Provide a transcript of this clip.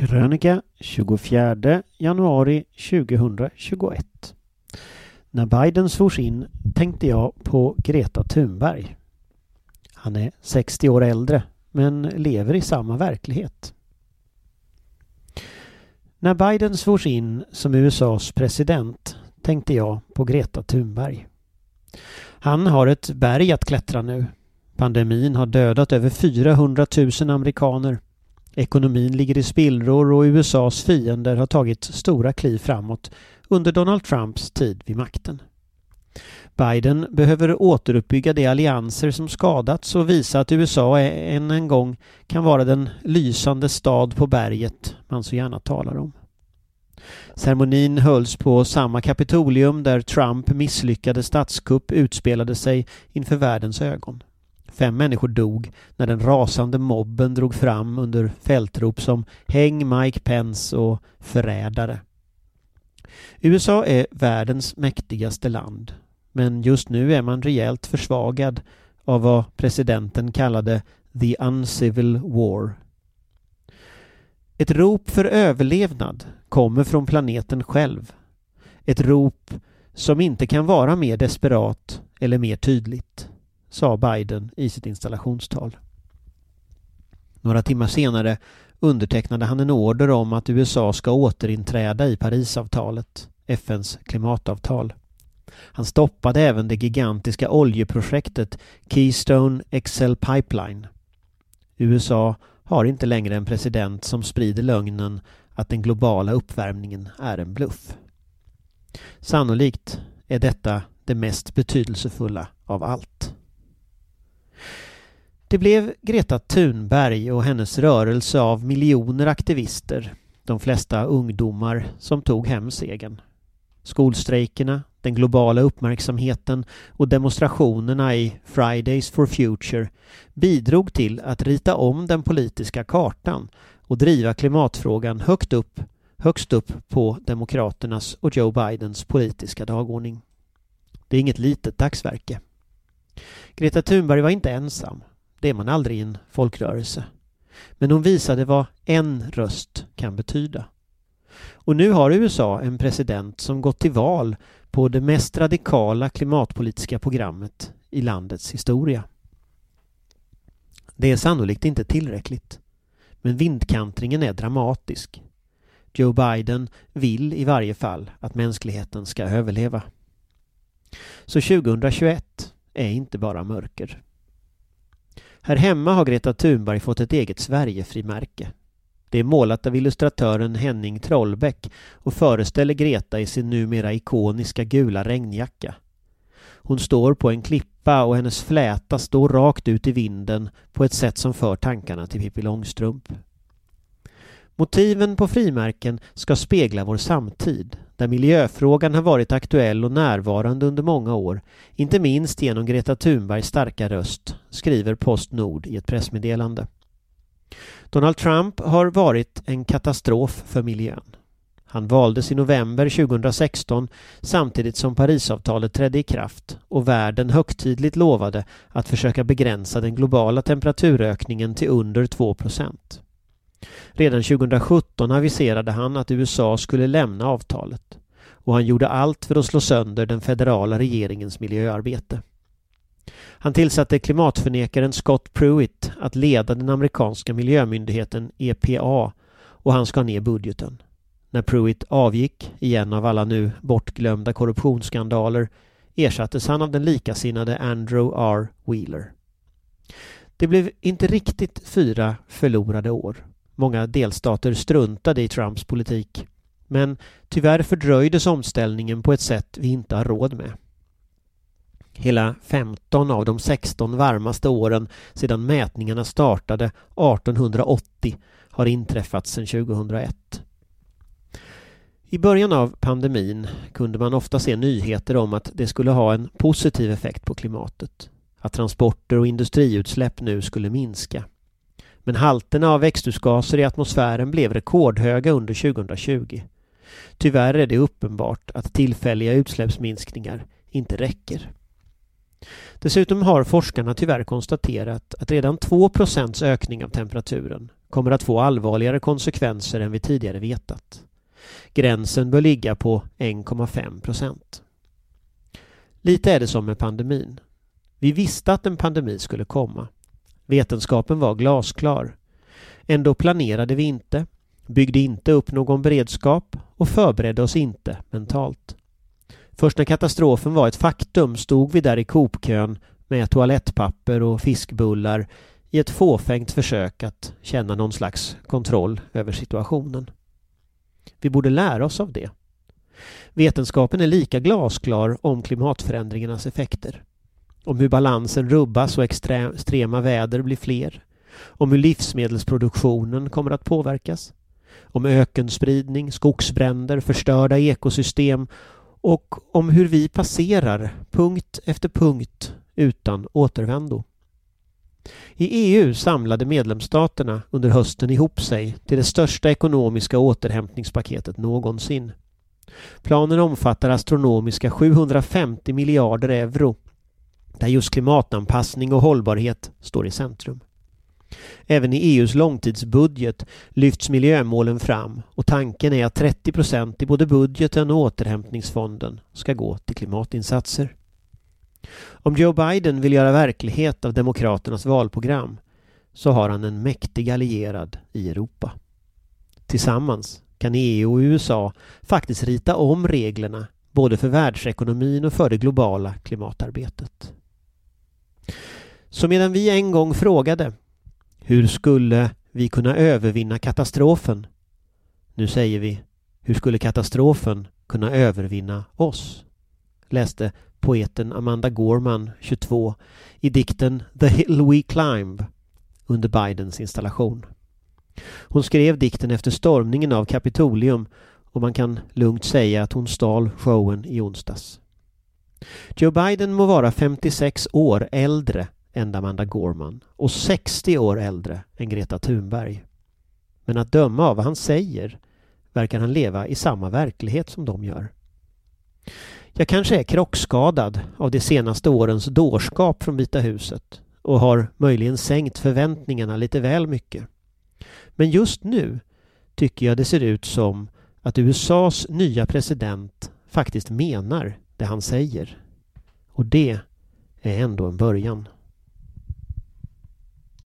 Krönika 24 januari 2021 När Biden svors in tänkte jag på Greta Thunberg. Han är 60 år äldre men lever i samma verklighet. När Biden svors in som USAs president tänkte jag på Greta Thunberg. Han har ett berg att klättra nu. Pandemin har dödat över 400 000 amerikaner. Ekonomin ligger i spillror och USAs fiender har tagit stora kliv framåt under Donald Trumps tid vid makten. Biden behöver återuppbygga de allianser som skadats och visa att USA än en gång kan vara den lysande stad på berget man så gärna talar om. Ceremonin hölls på samma Kapitolium där Trump misslyckade statskupp utspelade sig inför världens ögon. Fem människor dog när den rasande mobben drog fram under fältrop som Häng Mike Pence och Förrädare. USA är världens mäktigaste land men just nu är man rejält försvagad av vad presidenten kallade the uncivil war. Ett rop för överlevnad kommer från planeten själv. Ett rop som inte kan vara mer desperat eller mer tydligt, sa Biden i sitt installationstal. Några timmar senare undertecknade han en order om att USA ska återinträda i Parisavtalet, FNs klimatavtal. Han stoppade även det gigantiska oljeprojektet Keystone XL Pipeline. USA har inte längre en president som sprider lögnen att den globala uppvärmningen är en bluff. Sannolikt är detta det mest betydelsefulla av allt. Det blev Greta Thunberg och hennes rörelse av miljoner aktivister, de flesta ungdomar, som tog hem segern. Skolstrejkerna, den globala uppmärksamheten och demonstrationerna i Fridays for Future bidrog till att rita om den politiska kartan och driva klimatfrågan högt upp, högst upp på Demokraternas och Joe Bidens politiska dagordning. Det är inget litet dagsverke. Greta Thunberg var inte ensam. Det är man aldrig i en folkrörelse. Men hon visade vad en röst kan betyda. Och nu har USA en president som gått till val på det mest radikala klimatpolitiska programmet i landets historia. Det är sannolikt inte tillräckligt. Men vindkantringen är dramatisk. Joe Biden vill i varje fall att mänskligheten ska överleva. Så 2021 är inte bara mörker. Här hemma har Greta Thunberg fått ett eget Sverigefrimärke. Det är målat av illustratören Henning Trollbäck och föreställer Greta i sin numera ikoniska gula regnjacka. Hon står på en klippa och hennes fläta står rakt ut i vinden på ett sätt som för tankarna till Pippi Långstrump. Motiven på frimärken ska spegla vår samtid, där miljöfrågan har varit aktuell och närvarande under många år, inte minst genom Greta Thunbergs starka röst, skriver Postnord i ett pressmeddelande. Donald Trump har varit en katastrof för miljön. Han valdes i november 2016 samtidigt som Parisavtalet trädde i kraft och världen högtidligt lovade att försöka begränsa den globala temperaturökningen till under 2 Redan 2017 aviserade han att USA skulle lämna avtalet och han gjorde allt för att slå sönder den federala regeringens miljöarbete. Han tillsatte klimatförnekaren Scott Pruitt att leda den amerikanska miljömyndigheten EPA och han skar ner budgeten. När Pruitt avgick, igen av alla nu bortglömda korruptionsskandaler, ersattes han av den likasinnade Andrew R. Wheeler. Det blev inte riktigt fyra förlorade år. Många delstater struntade i Trumps politik. Men tyvärr fördröjdes omställningen på ett sätt vi inte har råd med. Hela 15 av de 16 varmaste åren sedan mätningarna startade 1880 har inträffat sedan 2001. I början av pandemin kunde man ofta se nyheter om att det skulle ha en positiv effekt på klimatet. Att transporter och industriutsläpp nu skulle minska. Men halterna av växthusgaser i atmosfären blev rekordhöga under 2020. Tyvärr är det uppenbart att tillfälliga utsläppsminskningar inte räcker. Dessutom har forskarna tyvärr konstaterat att redan 2 procents ökning av temperaturen kommer att få allvarligare konsekvenser än vi tidigare vetat. Gränsen bör ligga på 1,5 procent. Lite är det som med pandemin. Vi visste att en pandemi skulle komma. Vetenskapen var glasklar. Ändå planerade vi inte, byggde inte upp någon beredskap och förberedde oss inte mentalt. Först när katastrofen var ett faktum stod vi där i kopkön med toalettpapper och fiskbullar i ett fåfängt försök att känna någon slags kontroll över situationen. Vi borde lära oss av det. Vetenskapen är lika glasklar om klimatförändringarnas effekter. Om hur balansen rubbas och extrema väder blir fler. Om hur livsmedelsproduktionen kommer att påverkas. Om ökenspridning, skogsbränder, förstörda ekosystem och om hur vi passerar punkt efter punkt utan återvändo. I EU samlade medlemsstaterna under hösten ihop sig till det största ekonomiska återhämtningspaketet någonsin. Planen omfattar astronomiska 750 miljarder euro där just klimatanpassning och hållbarhet står i centrum. Även i EUs långtidsbudget lyfts miljömålen fram och tanken är att 30 procent i både budgeten och återhämtningsfonden ska gå till klimatinsatser. Om Joe Biden vill göra verklighet av Demokraternas valprogram så har han en mäktig allierad i Europa. Tillsammans kan EU och USA faktiskt rita om reglerna både för världsekonomin och för det globala klimatarbetet. Så medan vi en gång frågade hur skulle vi kunna övervinna katastrofen? Nu säger vi hur skulle katastrofen kunna övervinna oss? Läste poeten Amanda Gorman, 22, i dikten The Hill We Climb under Bidens installation. Hon skrev dikten efter stormningen av Kapitolium och man kan lugnt säga att hon stal showen i onsdags. Joe Biden må vara 56 år äldre än Amanda Gorman och 60 år äldre än Greta Thunberg. Men att döma av vad han säger verkar han leva i samma verklighet som de gör. Jag kanske är krockskadad av de senaste årens dårskap från Vita huset och har möjligen sänkt förväntningarna lite väl mycket. Men just nu tycker jag det ser ut som att USAs nya president faktiskt menar det han säger. Och det är ändå en början.